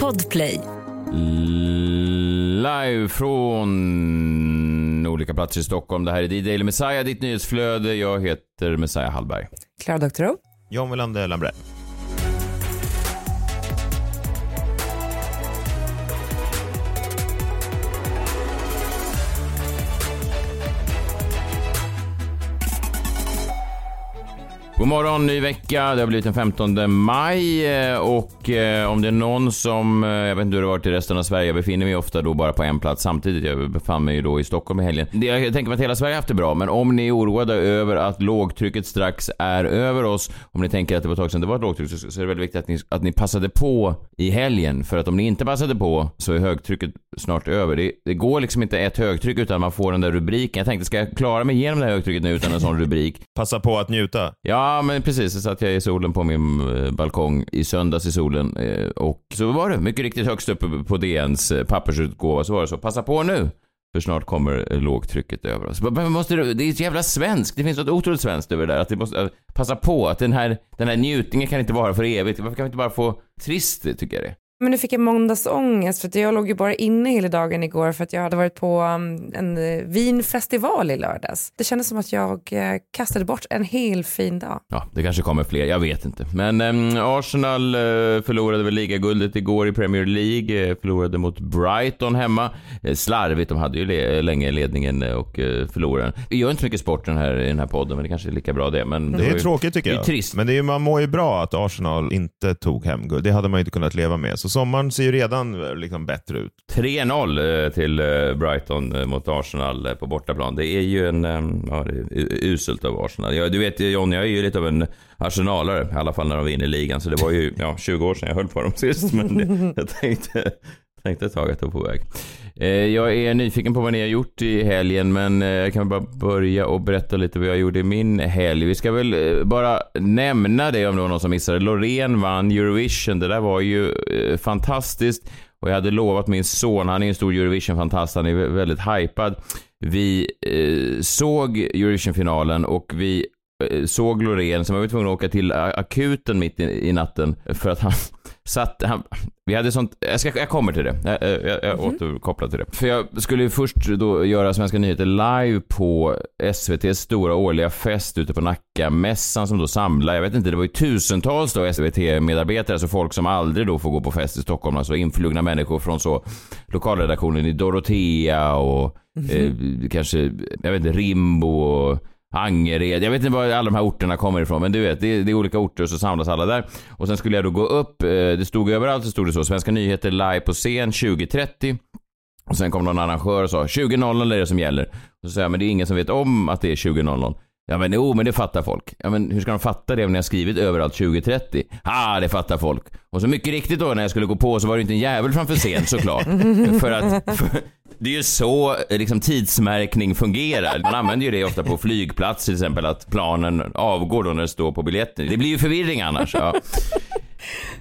Podplay. Live från olika platser i Stockholm. Det här är D-Daily Messiah, ditt nyhetsflöde. Jag heter Messiah Hallberg. Klara Doktorow. John Wilander Lambrell. God morgon, ny vecka. Det har blivit den 15 maj eh, och eh, om det är någon som, eh, jag vet inte hur det har varit i resten av Sverige, jag befinner mig ofta då bara på en plats samtidigt. Jag befann mig ju då i Stockholm i helgen. Det- Jag tänker mig att hela Sverige har haft det bra, men om ni är oroade över att lågtrycket strax är över oss, om ni tänker att det var ett tag sedan det var ett lågtryck, så, så är det väldigt viktigt att ni, att ni passade på i helgen. För att om ni inte passade på så är högtrycket snart över. Det, det går liksom inte ett högtryck utan man får den där rubriken. Jag tänkte, ska jag klara mig igenom det här högtrycket nu utan en sån rubrik? Passa på att njuta. Ja, men precis. Så satt jag i solen på min eh, balkong i söndags i solen eh, och så var det mycket riktigt högst upp på DNs pappersutgåva så var det så. Passa på nu! För snart kommer lågtrycket över oss. Men måste, det det är så jävla svenskt. Det finns något otroligt svenskt över det där. Att det måste, äh, passa på att den här, den här njutningen kan inte vara för evigt. Varför kan vi inte bara få trist tycker jag det. Men nu fick jag måndagsångest för att jag låg ju bara inne hela dagen igår för att jag hade varit på um, en eh, vinfestival i lördags. Det kändes som att jag eh, kastade bort en hel fin dag. Ja, det kanske kommer fler, jag vet inte. Men ehm, Arsenal eh, förlorade väl ligaguldet igår i Premier League, förlorade mot Brighton hemma. Slarvigt, de hade ju le- länge ledningen och förlorade. Vi gör inte så mycket sport den här, i den här podden, men det kanske är lika bra det. Men Det var är ju- tråkigt tycker det är jag. trist. Men det är, man mår ju bra att Arsenal inte tog hem guld. Det hade man ju inte kunnat leva med. Så sommaren ser ju redan eh, liksom bättre ut. 3-0 eh, till eh, Brighton mot Arsenal på bortaplan. Det är ju en, ja, det är uselt av Arsenal. Du vet John, jag är ju lite av en arsenalare, i alla fall när de vinner ligan. Så det var ju ja, 20 år sedan jag höll på dem sist, men det, jag tänkte, tänkte ett tag att de var på väg. Eh, jag är nyfiken på vad ni har gjort i helgen, men eh, jag kan bara börja och berätta lite vad jag gjorde i min helg. Vi ska väl eh, bara nämna det om det var någon som missade. Loreen vann Eurovision. Det där var ju fantastiskt. Och jag hade lovat min son, han är en stor Eurovision-fantast, han är väldigt hypad. Vi såg Eurovision-finalen och vi såg Loreen, som var vi tvungna att åka till akuten mitt i natten för att han satt, han, vi hade sånt, jag, ska, jag kommer till det, jag, jag, jag, jag återkopplar till det. För jag skulle ju först då göra Svenska nyheter live på SVTs stora årliga fest ute på Nacka-mässan som då samlar, jag vet inte, det var ju tusentals då SVT-medarbetare, alltså folk som aldrig då får gå på fest i Stockholm, alltså influgna människor från så lokalredaktionen i Dorotea och eh, kanske, jag vet inte, Rimbo och Angered. Jag vet inte var alla de här orterna kommer ifrån, men du vet, det är, det är olika orter och så samlas alla där. Och sen skulle jag då gå upp, eh, det stod överallt, så stod det så, Svenska nyheter live på scen 2030. Och sen kom någon arrangör och sa 20.00 är det som gäller. Och så sa jag, men det är ingen som vet om att det är 20.00. Ja men jo, men det fattar folk. Ja men hur ska de fatta det om ni har skrivit överallt 2030? Ah, det fattar folk. Och så mycket riktigt då när jag skulle gå på så var det inte en jävel framför scen såklart. för att, för, det är ju så liksom, tidsmärkning fungerar. Man använder ju det ofta på flygplats till exempel att planen avgår då när det står på biljetten. Det blir ju förvirring annars. Ja.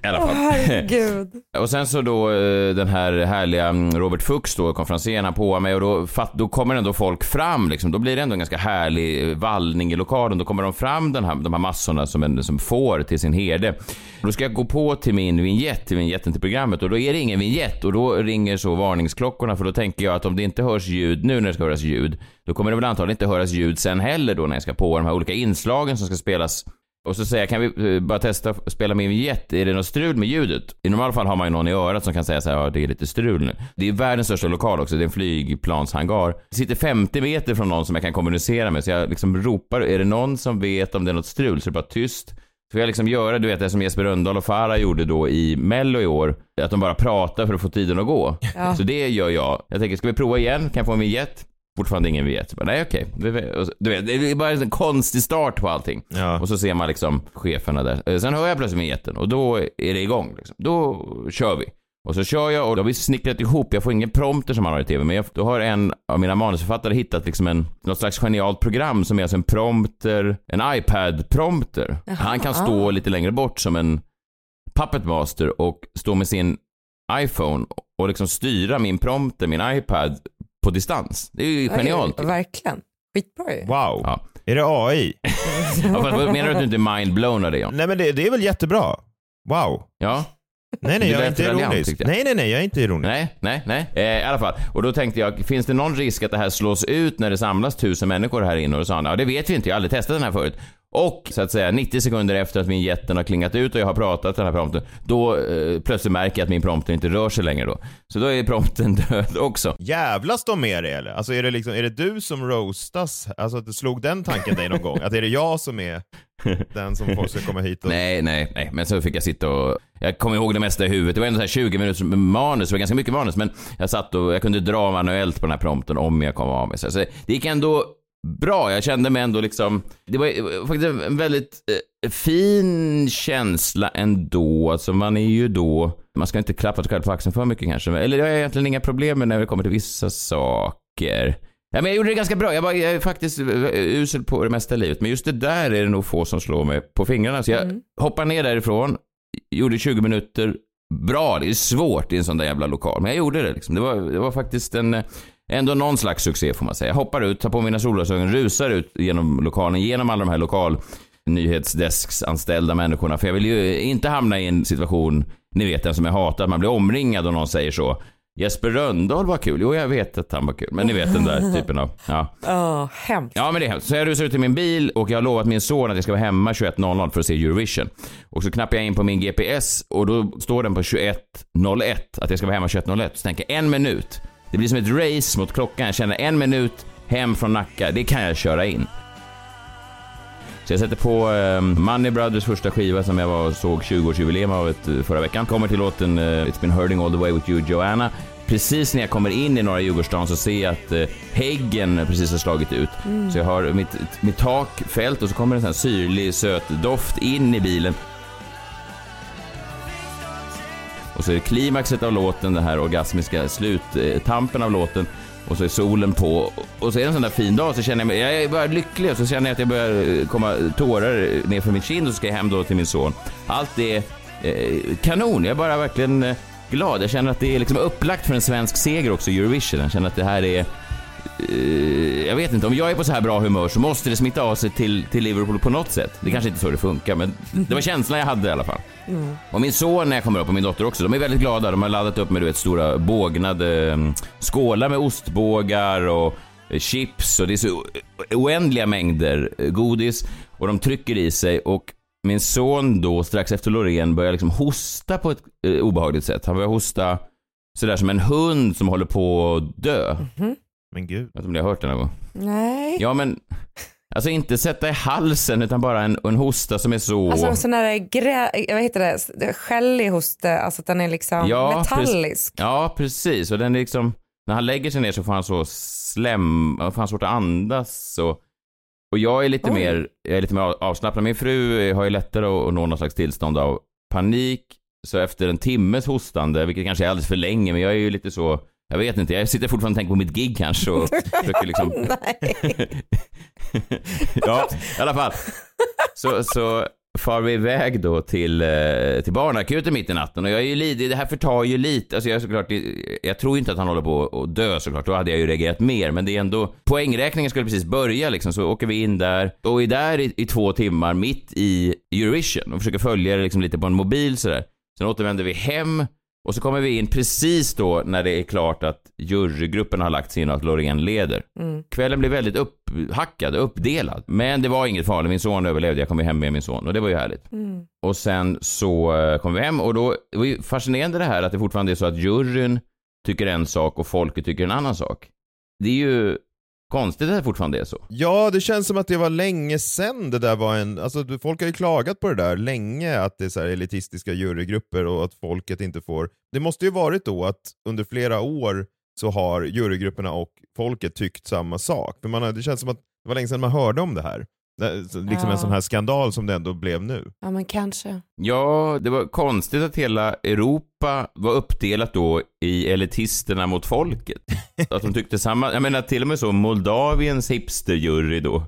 I alla fall. herregud. Och sen så då eh, den här härliga mm, Robert Fuchs då, konferencieren, han påar mig och då, då kommer ändå folk fram liksom. Då blir det ändå en ganska härlig eh, vallning i lokalen. Då kommer de fram, den här, de här massorna som, en, som får till sin herde. Då ska jag gå på till min vignett, till vignetten till programmet och då är det ingen vignett och då ringer så varningsklockorna för då tänker jag att om det inte hörs ljud nu när det ska höras ljud, då kommer det väl antagligen inte höras ljud sen heller då när jag ska på de här olika inslagen som ska spelas och så säger jag, kan vi eh, bara testa att spela min vignett? Är det något strul med ljudet? I normala fall har man ju någon i örat som kan säga så här, ja det är lite strul nu. Det är världens största lokal också, det är en flygplanshangar. Jag sitter 50 meter från någon som jag kan kommunicera med, så jag liksom ropar, är det någon som vet om det är något strul? Så det är bara tyst. Så får jag liksom göra, du vet det som Jesper Rönndahl och Farah gjorde då i Mello i år, att de bara pratar för att få tiden att gå. Ja. Så det gör jag. Jag tänker, ska vi prova igen? Kan jag få en vignett? Fortfarande ingen vignett. Men nej okej. Det- Du vet, det är bara en konstig start på allting. Ja. Och så ser man liksom cheferna där. Eh, Sen hör jag plötsligt vignetten och då är det igång. Liksom. Då kör vi. Och så kör jag och då har vi snickrat ihop, jag får ingen prompter som man har i tv, men jag, då har en av mina manusförfattare hittat liksom en, något slags genialt program som är alltså en prompter, en iPad-prompter. Han kan stå lite längre bort som en puppet master och stå med sin iPhone och liksom styra min prompter, min iPad på distans. Det är ju genialt. Oj, verkligen. Skitbra ju. Wow. Ja. Är det AI? Ja, Menar du att du inte är mindblown av det? John? Nej men det, det är väl jättebra. Wow. Ja. Nej, nej, jag är inte ironisk. Nej, nej, nej, jag är inte ironisk. Nej, nej, nej. Eh, I alla fall. Och då tänkte jag, finns det någon risk att det här slås ut när det samlas tusen människor här inne? Och då sa han, ja det vet vi inte, jag har aldrig testat den här förut. Och så att säga 90 sekunder efter att min jätten har klingat ut och jag har pratat den här prompten, då eh, plötsligt märker jag att min prompter inte rör sig längre då. Så då är prompten död också. Jävlas de med det eller? Alltså är det, liksom, är det du som roastas? Alltså att du slog den tanken dig någon gång? Att är det jag som är den som folk ska komma hit och... Nej, nej, nej. Men så fick jag sitta och... Jag kommer ihåg det mesta i huvudet. Det var ändå så här 20 minuters manus, det var ganska mycket manus. Men jag satt och jag kunde dra manuellt på den här prompten om jag kom av mig. Så det gick ändå bra. Jag kände mig ändå liksom... Det var faktiskt en väldigt eh, fin känsla ändå. Alltså man är ju då... Man ska inte klappa sig själv på axeln för mycket kanske. Eller jag har egentligen inga problem med när det kommer till vissa saker. Ja, men jag gjorde det ganska bra. Jag, var, jag är faktiskt eh, usel på det mesta i livet. Men just det där är det nog få som slår mig på fingrarna. Så jag Mm. hoppar ner därifrån, gjorde 20 minuter bra. Det är svårt i en sån där jävla lokal. Men jag gjorde det liksom. Det var, det var faktiskt en, eh, ändå någon slags succé får man säga. Jag hoppar ut, tar på mina solglasögon, rusar ut genom lokalen, genom alla de här lokal nyhetsdesksanställda människorna. För jag vill ju inte hamna i en situation, ni vet den som jag hatar, att man blir omringad och någon säger så. Jesper Röndahl var kul. Jo, jag vet att han var kul. Men ni vet den där typen av, ja. Åh, hemskt. Ja, men det är hemskt. Så jag rusar ut till min bil och jag har lovat min son att jag ska vara hemma 21.00 för att se Eurovision. Och så knappar jag in på min GPS och då står den på 21.01 att jag ska vara hemma 21.01. Så tänker jag en minut. Det blir som ett race mot klockan. Jag känner en minut hem från Nacka. Det kan jag köra in. Så jag sätter på eh, Money Brothers första skiva som jag var och såg 20-årsjubileum av ett, eh, förra veckan. Kommer till låten eh, It's been hurting all the way with you Joanna. Precis när jag kommer in i norra Djurgårdsstaden så ser jag att eh, häggen precis har slagit ut. Så jag har mitt, mitt tak fällt och så kommer en sån här syrlig söt doft in i bilen. Och så är det klimaxet av låten, den här orgasmiska sluttampen av låten. Och så är solen på. Och så är det en sån där fin dag så känner jag mig, jag är bara lycklig och så känner jag att jag börjar eh, komma tårar ner för min kind och så ska jag hem då till min son. Allt är eh, kanon, jag är bara verkligen eh, glad. Jag känner att det är liksom upplagt för en svensk seger också i Eurovision. Jag känner att det här är jag vet inte, om jag är på så här bra humör så måste det smitta av sig till, till Liverpool på något sätt. Det kanske inte är så det funkar, men det var känslan jag hade i alla fall. Och min son när jag kommer upp och min dotter också, de är väldigt glada. De har laddat upp med du vet, stora bågnade mm, skålar med ostbågar och eh, chips och det är så oändliga mängder eh, godis och de trycker i sig och min son då strax efter Loreen börjar liksom hosta på ett eh, obehagligt sätt. Han börjar hosta sådär som en hund som håller på att dö. Men gud. Jag vet inte om ni har hört den någon gång. Nej. Ja men, alltså inte sätta i halsen utan bara en, en hosta som är så... Alltså en sån här grä, vad heter det, Det är skällig hoste, alltså att den är liksom Ja, metallisk. Ja, precis. Och den är liksom, när han lägger sig ner så får han så slem, får han svårt att andas och, och jag är lite Oj. mer, jag är lite mer avslappnad. Min fru har ju lättare att att nå någon slags tillstånd av panik. Så efter en timmes hostande, vilket kanske är alldeles för länge, men jag är ju lite så, jag vet inte, jag sitter fortfarande och tänker på mitt gig kanske och försöker liksom ja, i alla fall. Så, så far vi iväg då till, eh, till barnakuten mitt i natten. Och jag är ju lite, det här förtar ju lite, alltså jag är såklart, jag tror inte att han håller på att dö såklart, då hade jag ju reagerat mer, men det är ändå, poängräkningen skulle precis börja liksom, så åker vi in där och är där i, i två timmar mitt i Eurovision och försöker följa det liksom lite på en mobil sådär. Sen återvänder vi hem och så kommer vi in precis då när det är klart att jurygruppen har lagt sig in och att Loreen leder. Mm. Kvällen blev väldigt upphackad, uppdelad. Men det var inget farligt, min son överlevde, jag kom hem med min son och det var ju härligt. Mm. Och sen så eh, kom vi hem och då, det var ju fascinerande det här att det fortfarande är så att juryn tycker en sak och folket tycker en annan sak. Det är ju konstigt att det fortfarande är så. Ja, det känns som att det var länge sen det där var en... Alltså, folk har ju klagat på det där länge, att det är så här elitistiska jurygrupper och att folket inte får... Det måste ju varit då att under flera år så har jurygrupperna och folket tyckt samma sak. För man har, det känns som att det var länge sedan man hörde om det här. Liksom Ja. en sån här skandal som det ändå blev nu. Ja men kanske. Ja, det var konstigt att hela Europa var uppdelat då i elitisterna mot folket. Att de tyckte samma, jag menar till och med så Moldaviens hipsterjury då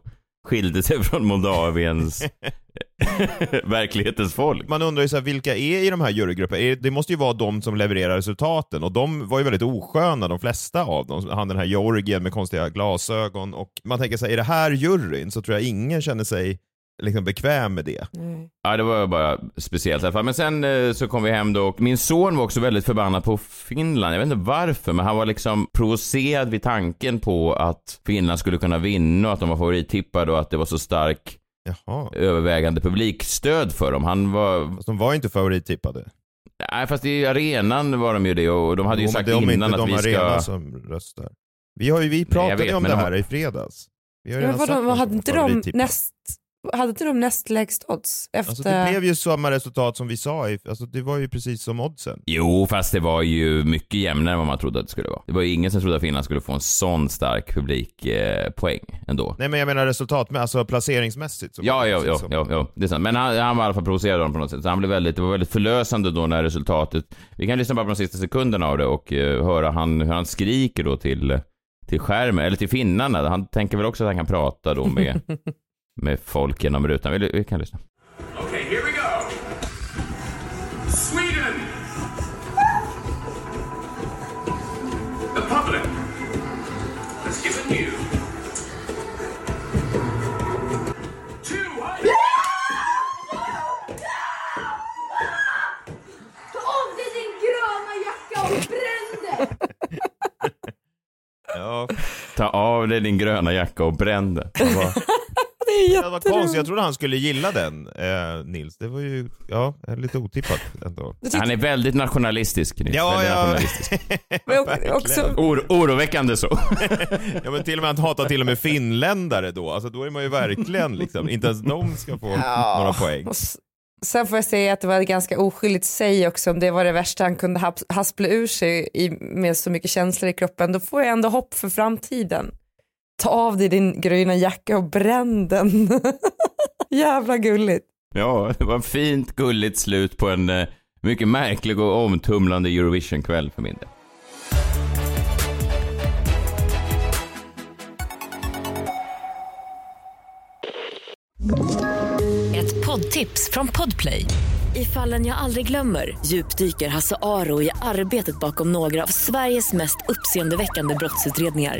skilde sig från Moldaviens verklighetens folk. Man undrar ju så här, vilka är i de här jurygrupperna? Det måste ju vara de som levererar resultaten och de var ju väldigt osköna, de flesta av dem. Han den här Georgien med konstiga glasögon och man tänker sig, är det här juryn så tror jag ingen känner sig liksom bekväm med det. Nej. Ja, det var bara speciellt i alla fall. Men sen eh, så kom vi hem då och min son var också väldigt förbannad på Finland. Jag vet inte varför, men han var liksom provocerad vid tanken på att Finland skulle kunna vinna och att de var favorittippade och att det var så stark Jaha. övervägande publikstöd för dem. Han var... Fast de var inte favorittippade. Nej, fast i arenan var de ju det och de hade ju Jo, men sagt det är om innan inte att de vi arena ska... som röstar. Vi, har ju, vi pratade vet, om det de här har- i fredags. Vi har Ja, redan men sagt vadå, hade inte de näst, hade inte de näst lägst odds? Efter... Alltså det blev ju samma resultat som vi sa, i, alltså det var ju precis som oddsen. Jo, fast det var ju mycket jämnare än vad man trodde att det skulle vara. Det var ju ingen som trodde att Finland skulle få en sån stark publikpoäng eh, poäng ändå. Nej men jag menar resultat, med, alltså placeringsmässigt. Ja, ja, ja, som- ja, ja, det är sant. Men han, han var i alla fall provocerad av dem på något sätt. Så han blev väldigt, det var väldigt förlösande då när resultatet... Vi kan lyssna bara på de sista sekunderna av det och eh, höra han, hur han skriker då till, till skärmen, eller till finnarna. Han tänker väl också att han kan prata då med, med folk genom rutan. Vi, vi kan lyssna. Okay, here we go. Sweden. The public. Let's give it new. Two hundred. Ta av dig din gröna jacka och bränn det! Ja, Ta av dig din gröna jacka och bränn det. Han Det var konstigt, jag trodde han skulle gilla den, eh, Nils. Det var ju, ja, lite otippat ändå. Han är väldigt nationalistisk. Nils. Ja, väldigt ja. nationalistisk. Men också, Oro, oroväckande så. Ja men till och med han hatar till och med finländare då, alltså då är man ju verkligen liksom, inte ens de ska få några poäng. sen får jag säga att det var ett ganska oskyldigt säg också om det var det värsta han kunde haspla ur sig i, med så mycket känslor i kroppen. Då får jag ändå hopp för framtiden. Ta av dig din gröna jacka och bränn den. Jävla gulligt. Ja, det var fint, gulligt slut på en eh, mycket märklig och omtumlande Eurovision-kväll för min del. Ett poddtips från Podplay. I fallen jag aldrig glömmer djupdyker Hasse Aro i arbetet bakom några av Sveriges mest uppseendeväckande brottsutredningar.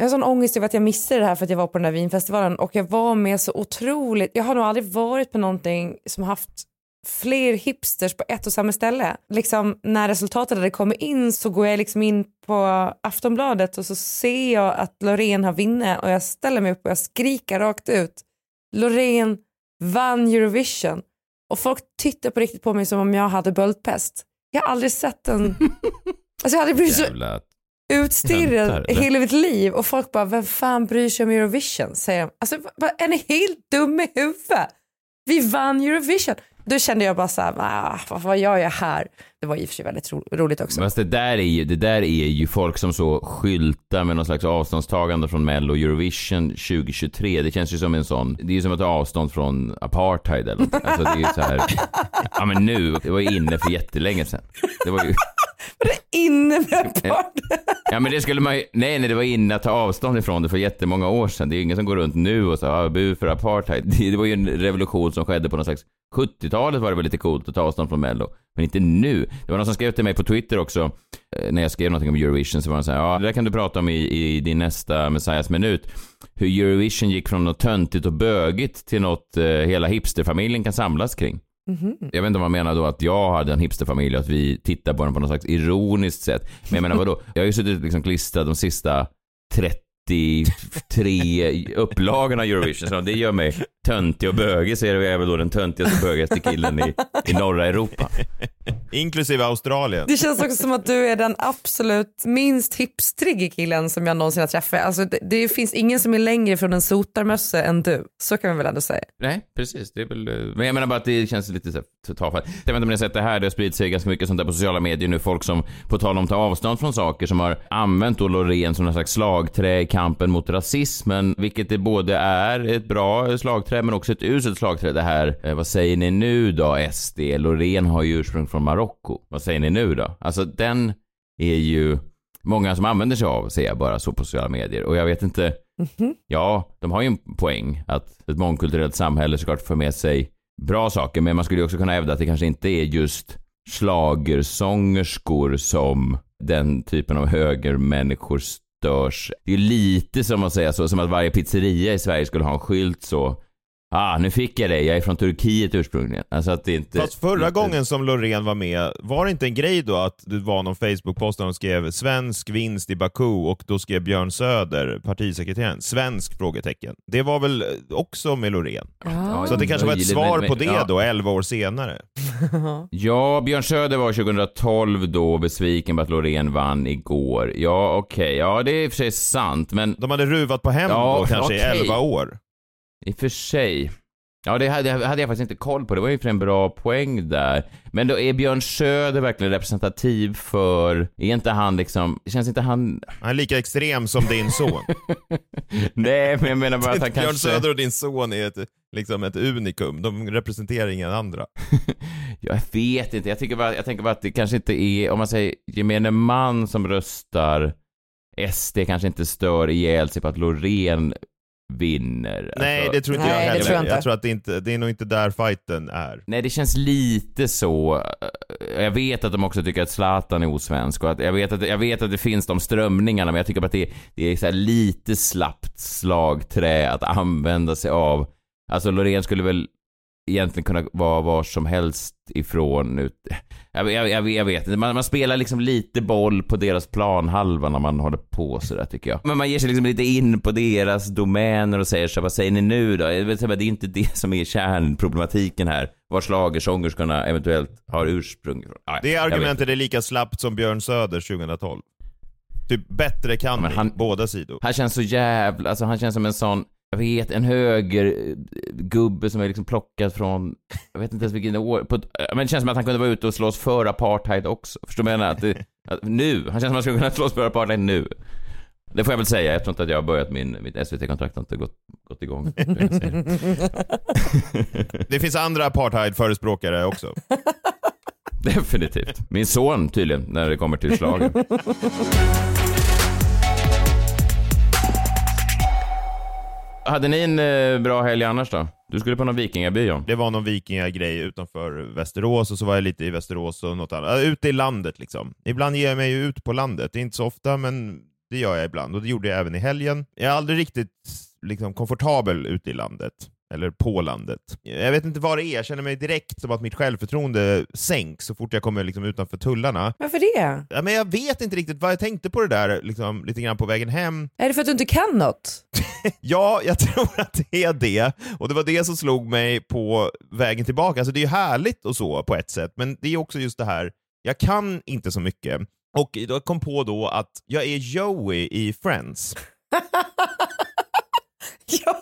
Jag har sån ångest över att jag missade det här för att jag var på den där vinfestivalen och jag var med så otroligt, jag har nog aldrig varit på någonting som haft fler hipsters på ett och samma ställe. Liksom när resultatet hade kommit in så går jag liksom in på Aftonbladet och så ser jag att Loreen har vunnit och jag ställer mig upp och jag skriker rakt ut. Loreen vann Eurovision och folk tittar på riktigt på mig som om jag hade böldpest. Jag har aldrig sett en... Alltså jag hade blivit så Jävla... utstirrad hela mitt liv och folk bara, vem fan bryr sig om Eurovision? Säger de. Alltså, är ni helt dum i huvudet? Vi vann Eurovision. Då kände jag bara så här, ah, vad, vad gör jag här? Det var i och för sig väldigt ro- roligt också. Fast det där, är ju, det där är ju folk som så skyltar med någon slags avståndstagande från Mello Eurovision 2023. Det känns ju som en sån, det är ju som att ta avstånd från apartheid eller något. Alltså det är ju så här, ja men nu, det var ju inne för jättelänge sedan. Det var ju, Inne med part. ja men det skulle man ju, nej nej det var inne att ta avstånd ifrån det för jättemånga år sedan. Det är ju ingen som går runt nu och säger ah, bu för apartheid. Det, det var ju en revolution som skedde på någon slags 70-talet var det väl lite coolt att ta avstånd från Mello. Men inte nu. Det var någon som skrev till mig på Twitter också, eh, när jag skrev någonting om Eurovision, så var han så här, ja det där kan du prata om i, i din nästa Messiahs minut. Hur Eurovision gick från något töntigt och bögigt till något eh, hela hipsterfamiljen kan samlas kring. Jag vet inte om man menar då att jag hade en hipsterfamilj och att vi tittar på den på något slags ironiskt sätt. Men jag menar vadå? Jag har ju suttit liksom klistrad de sista 33 upplagorna av Eurovision, så det gör mig töntig och bögig, så är jag väl då den töntigaste och bögigaste killen i, i norra Europa. Inklusive Australien. Det känns också som att du är den absolut minst hipstrige killen som jag någonsin har träffat. Alltså, det, det finns ingen som är längre från en sotarmössa än du. Så kan man väl ändå säga. Nej, precis. Det är väl, eh, men jag menar bara att det känns lite så tafatt. Jag vet inte om ni har sett det här, det har spridit sig ganska mycket sånt där på sociala medier nu. Folk som, på tal om att ta avstånd från saker, som har använt då Loreen som någon slags slagträ i kampen mot rasismen, vilket det både är ett bra slagträ slagträ men också ett uselt slagträ. Det här, eh, vad säger ni nu då SD? Loreen har ju ursprung från Marocko. Vad säger ni nu då? Alltså den är ju många som använder sig av, ser jag bara så på sociala medier. Och jag vet inte, ja, de har ju en poäng att ett mångkulturellt samhälle såklart för med sig bra saker, men man skulle ju också kunna hävda att det kanske inte är just schlagersångerskor som den typen av högermänniskor störs. Det är ju lite som att säga så, som att varje pizzeria i Sverige skulle ha en skylt så. Ah, nu fick jag det, jag är från Turkiet ursprungligen. Alltså att det inte... Fast förra inte... gången som Loreen var med, var det inte en grej då att det var någon Facebook-post där de skrev “svensk vinst i Baku” och då skrev Björn Söder, partisekreteraren, “svensk?” frågetecken. Det var väl också med Loreen? Ja. Så att det kanske var ett svar men- på det ja. då, 11 år senare. Ja, Björn Söder var 2012 då besviken på att Loreen vann igår. Ja, okej, ja det är i och för sig sant, men De hade ruvat på hem Ja, då kanske okej. i 11 år. I och för sig. Ja, det hade, hade jag faktiskt inte koll på. Det var ju för en bra poäng där. Men då är Björn Söder verkligen representativ för... Är inte han liksom... Känns inte han... Han är lika extrem som din son. Nej, men jag menar bara att han Björn kanske... Söder och din son är ett, liksom ett unikum. De representerar inga andra. Jag vet inte. Jag, tycker bara, jag tänker bara att det kanske inte är... Om man säger gemene man som röstar SD kanske inte stör ihjäl sig på att Loreen vinner. Nej, Alltså- det tror inte Nej, jag det heller. tror jag inte. tror att det, inte, det är nog inte där fighten är. Nej, det känns lite så. Jag vet att de också tycker att Zlatan är osvensk och att jag vet att, jag vet att det finns de strömningarna, men jag tycker att det, det är så här lite slappt slagträ att använda sig av. Alltså Loreen skulle väl egentligen kunna vara var som helst ifrån ut. Jag, jag, jag, jag vet inte, man, man spelar liksom lite boll på deras planhalva när man håller på sådär tycker jag. Men man ger sig liksom lite in på deras domäner och säger så vad säger ni nu då? Det är inte det som är kärnproblematiken här. Var schlagersångerskorna eventuellt har ursprung ifrån. Ja, Det argumentet är lika slappt som Björn Söder 2012. Typ bättre kan Ja, han- båda sidor. Han känns så jävla, alltså han känns som en sån, jag vet, en höger eh, som är liksom plockad från, jag vet inte ens vilken år, på, ett- men det känns som att han kunde vara ute och slåss för apartheid också. Förstår du vad jag menar? Att det, att nu, han känns som att han skulle kunna slåss för apartheid nu. Det får jag väl säga, jag tror inte att jag har börjat min, mitt SVT-kontrakt har inte gått, gått igång. Det finns andra apartheid-förespråkare också. Definitivt. Min son tydligen, när det kommer till slagen. Hade ni en eh, bra helg annars då? Du skulle på någon vikingaby John? Det var någon vikingagrej utanför Västerås och så var jag lite i Västerås och något annat. Äh, Ute i landet liksom. Ibland ger jag mig ju ut på landet. Det är inte så ofta, men det gör jag ibland och det gjorde jag även i helgen. Jag är aldrig riktigt liksom, komfortabel ute i landet. Eller på landet. Jag vet inte vad det är, jag känner mig direkt som att mitt självförtroende sänks så fort jag kommer liksom, utanför tullarna. Varför det? Ja, men jag vet inte riktigt vad jag tänkte på det där liksom, lite grann på vägen hem. Är det för att du inte kan något? Ja, jag tror att det är det. Och det var det som slog mig på vägen tillbaka. Alltså det är ju härligt och så på ett sätt, men det är också just det här, jag kan inte så mycket. Och jag kom på då att jag är Joey i Friends.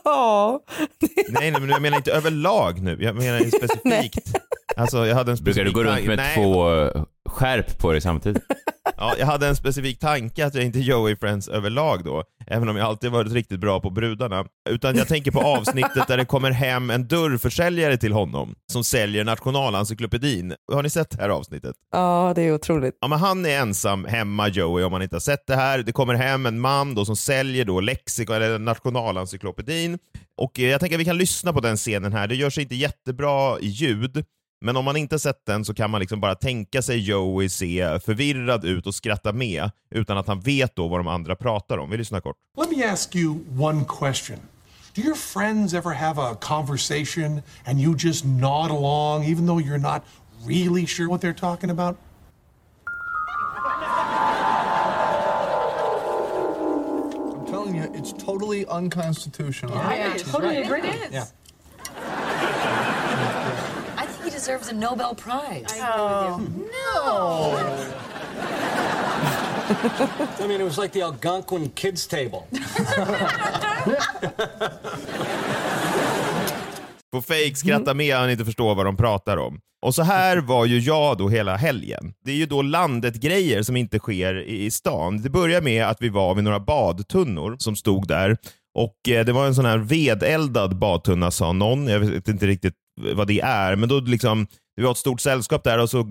Ja. Nej, nej, men jag menar inte överlag nu. Jag menar specifikt. Alltså, jag hade en Brukar du gå runt med Nej, två eh, skärp på dig samtidigt? Ja, jag hade en specifik tanke att jag inte är Joey Friends överlag då, även om jag alltid varit riktigt bra på brudarna. Utan jag tänker på avsnittet där det kommer hem en dörrförsäljare till honom som säljer Nationalencyklopedin. Har ni sett det här avsnittet? Ja, det är otroligt. Ja, men han är ensam hemma, Joey, om man inte har sett det här. Det kommer hem en man då som säljer då lexikon, eller Nationalencyklopedin. Och eh, jag tänker att vi kan lyssna på den scenen här. Det gör sig inte jättebra i ljud, men om man inte sett den så kan man liksom bara tänka sig Joey se förvirrad ut och skratta med utan att han vet då vad de andra pratar om. Vi lyssnar kort. Let me ask you one question. Do your friends ever have a conversation and you just nod along even though you're not really sure what they're talking about? I'm telling you, it's totally unconstitutional. I totally agree. It is. Yeah. Deserves a Nobel Prize. Oh, no. I mean, it was like the Algonquin kids table. Får fake skratta med han inte förstår vad de pratar om. Och så här var ju jag då hela helgen. Det är ju då landet-grejer som inte sker i, i stan. Det börjar med att vi var vid några badtunnor som stod där Och eh, det var en sån här vedeldad badtunna sa någon. Jag vet inte riktigt vad det är, men då liksom det var ett stort sällskap där och så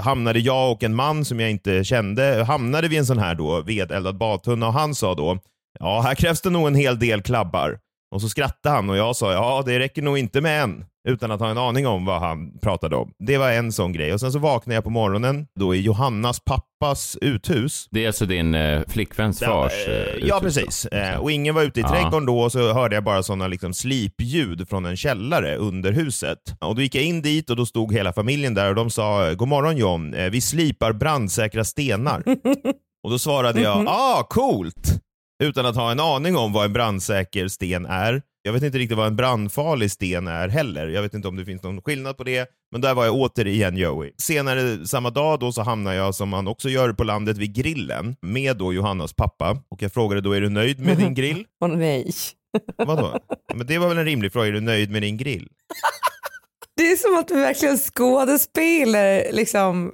hamnade jag och en man som jag inte kände, hamnade vid en sån här då vedeldad badtunna och han sa då, ja här krävs det nog en hel del klabbar. Och så skrattade han och jag sa, ja det räcker nog inte med en. Utan att ha en aning om vad han pratade om. Det var en sån grej. Och sen så vaknade jag på morgonen då i Johannas pappas uthus. Det är alltså din eh, flickväns fars eh, Ja, uthus då? precis. Eh, och ingen var ute i Ja. trädgården då och så hörde jag bara sådana liksom slipljud från en källare under huset. Och då gick jag in dit och då stod hela familjen där och de sa God morgon John, eh, vi slipar brandsäkra stenar. och då svarade jag ah, coolt! Utan att ha en aning om vad en brandsäker sten är. Jag vet inte riktigt vad en brandfarlig sten är heller. Jag vet inte om det finns någon skillnad på det. Men där var jag återigen Joey. Senare samma dag då så hamnade jag, som man också gör på landet, vid grillen med då Johannas pappa. Och jag frågade då, är du nöjd med din grill? Åh nej. Vadå? Men det var väl en rimlig fråga, är du nöjd med din grill? Det är som att du verkligen skådespelar liksom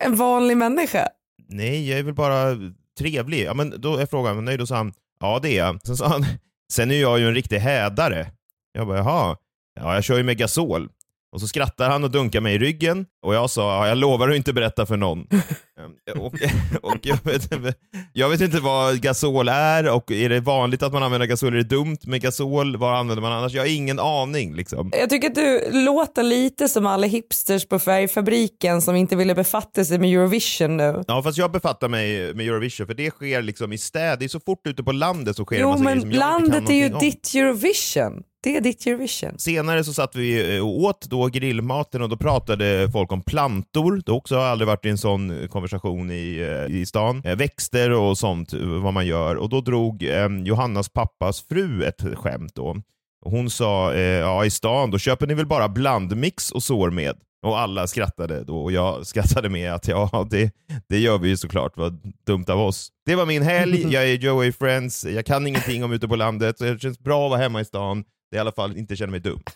en vanlig människa. Nej, jag är väl bara trevlig. Ja, men då är frågan, nöjd? Då sa han, ja det är jag. Sen sa han, sen är jag ju en riktig hädare. Jag bara, jaha, ja jag kör ju med gasol. Och så skrattar han och dunkar mig i ryggen och jag sa, ja, jag lovar att inte berätta för någon. Ehm, och, och jag, vet, inte- jag vet inte vad gasol är och är det vanligt att man använder gasol? Är det dumt med gasol? Vad använder man annars? Jag har ingen aning liksom. Jag tycker att du låter lite som alla hipsters på färgfabriken som inte ville befatta sig med Eurovision nu. Ja fast jag befattar mig med Eurovision för det sker liksom i städer, det är så fort ute på landet så sker det Jo massa grejer som jag inte kan landet är ju om. ditt Eurovision. Det är ditt Eurovision. Senare så satt vi eh, och åt då grillmaten och då pratade folk om plantor. Det också har aldrig varit i en sån konversation i, eh, i stan. Eh, Växter och sånt, eh, vad man gör. Och då drog eh, Johannas pappas fru ett skämt då. Hon sa, eh, ja i stan då köper ni väl bara blandmix och sår med. Och alla skrattade då och jag skrattade med att ja, det, det gör vi ju såklart. Vad dumt av oss. Det var min helg, jag är Joey Friends, jag kan ingenting om ute på landet, så det känns bra att vara hemma i stan. Det är i alla fall inte känner mig dum.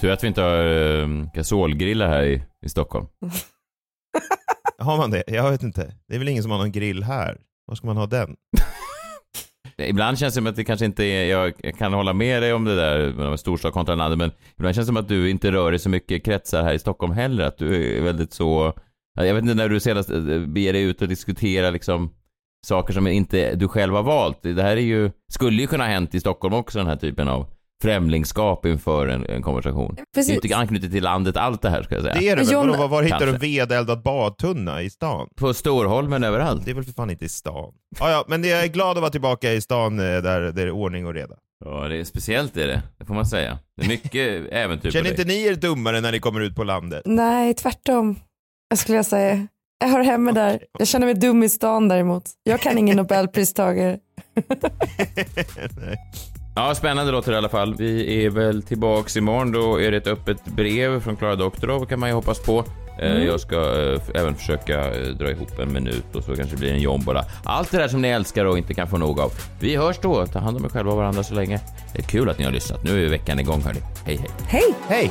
Tur att vi inte har gasolgrillar här i, i Stockholm. Har man det? Jag vet inte. Det är väl ingen som har någon grill här? Var ska man ha den? Ibland känns det som att det kanske inte är, jag kan hålla med dig om det där med storstad kontra landet, men ibland känns det som att du inte rör dig så mycket kretsar här i Stockholm heller, att du är väldigt så, jag vet inte när du senast eh, beger dig ut och diskuterar liksom saker som inte du själv har valt. Det här är ju, skulle ju kunna ha hänt i Stockholm också den här typen av främlingskap inför en, en konversation. Precis. Det är inte anknutet till landet allt det här ska jag säga. Det är det väl? John- Vadå, var, var hittar du en vedeldad badtunna i stan? På Storholmen överallt. Det är väl för fan inte i stan? Ja, ja, men jag är glad att vara tillbaka i stan eh, där, där det är ordning och reda. Ja, det är speciellt är det. Det får man säga. Det är mycket äventyr Känner inte ni er dummare när ni kommer ut på landet? Nej, tvärtom. Jag skulle jag säga. Jag hör hemma där. Jag känner mig dum i stan däremot. Jag kan ingen nobelpristagare. Ja, spännande låter det i alla fall. Vi är väl tillbaks imorgon. Då är det ett öppet brev från Klara Doktorov kan man ju hoppas på. Eh, Mm. Jag ska eh, även försöka eh, dra ihop en minut och så kanske det blir en jombola. Allt det där som ni älskar och inte kan få nog av. Vi hörs då. Ta hand om er själva och varandra så länge. Det är kul att ni har lyssnat. Nu är veckan igång hörni. Hej hej. Hej! Hej!